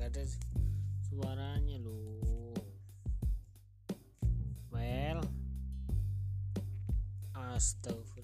ada suaranya loh well astagfirullah.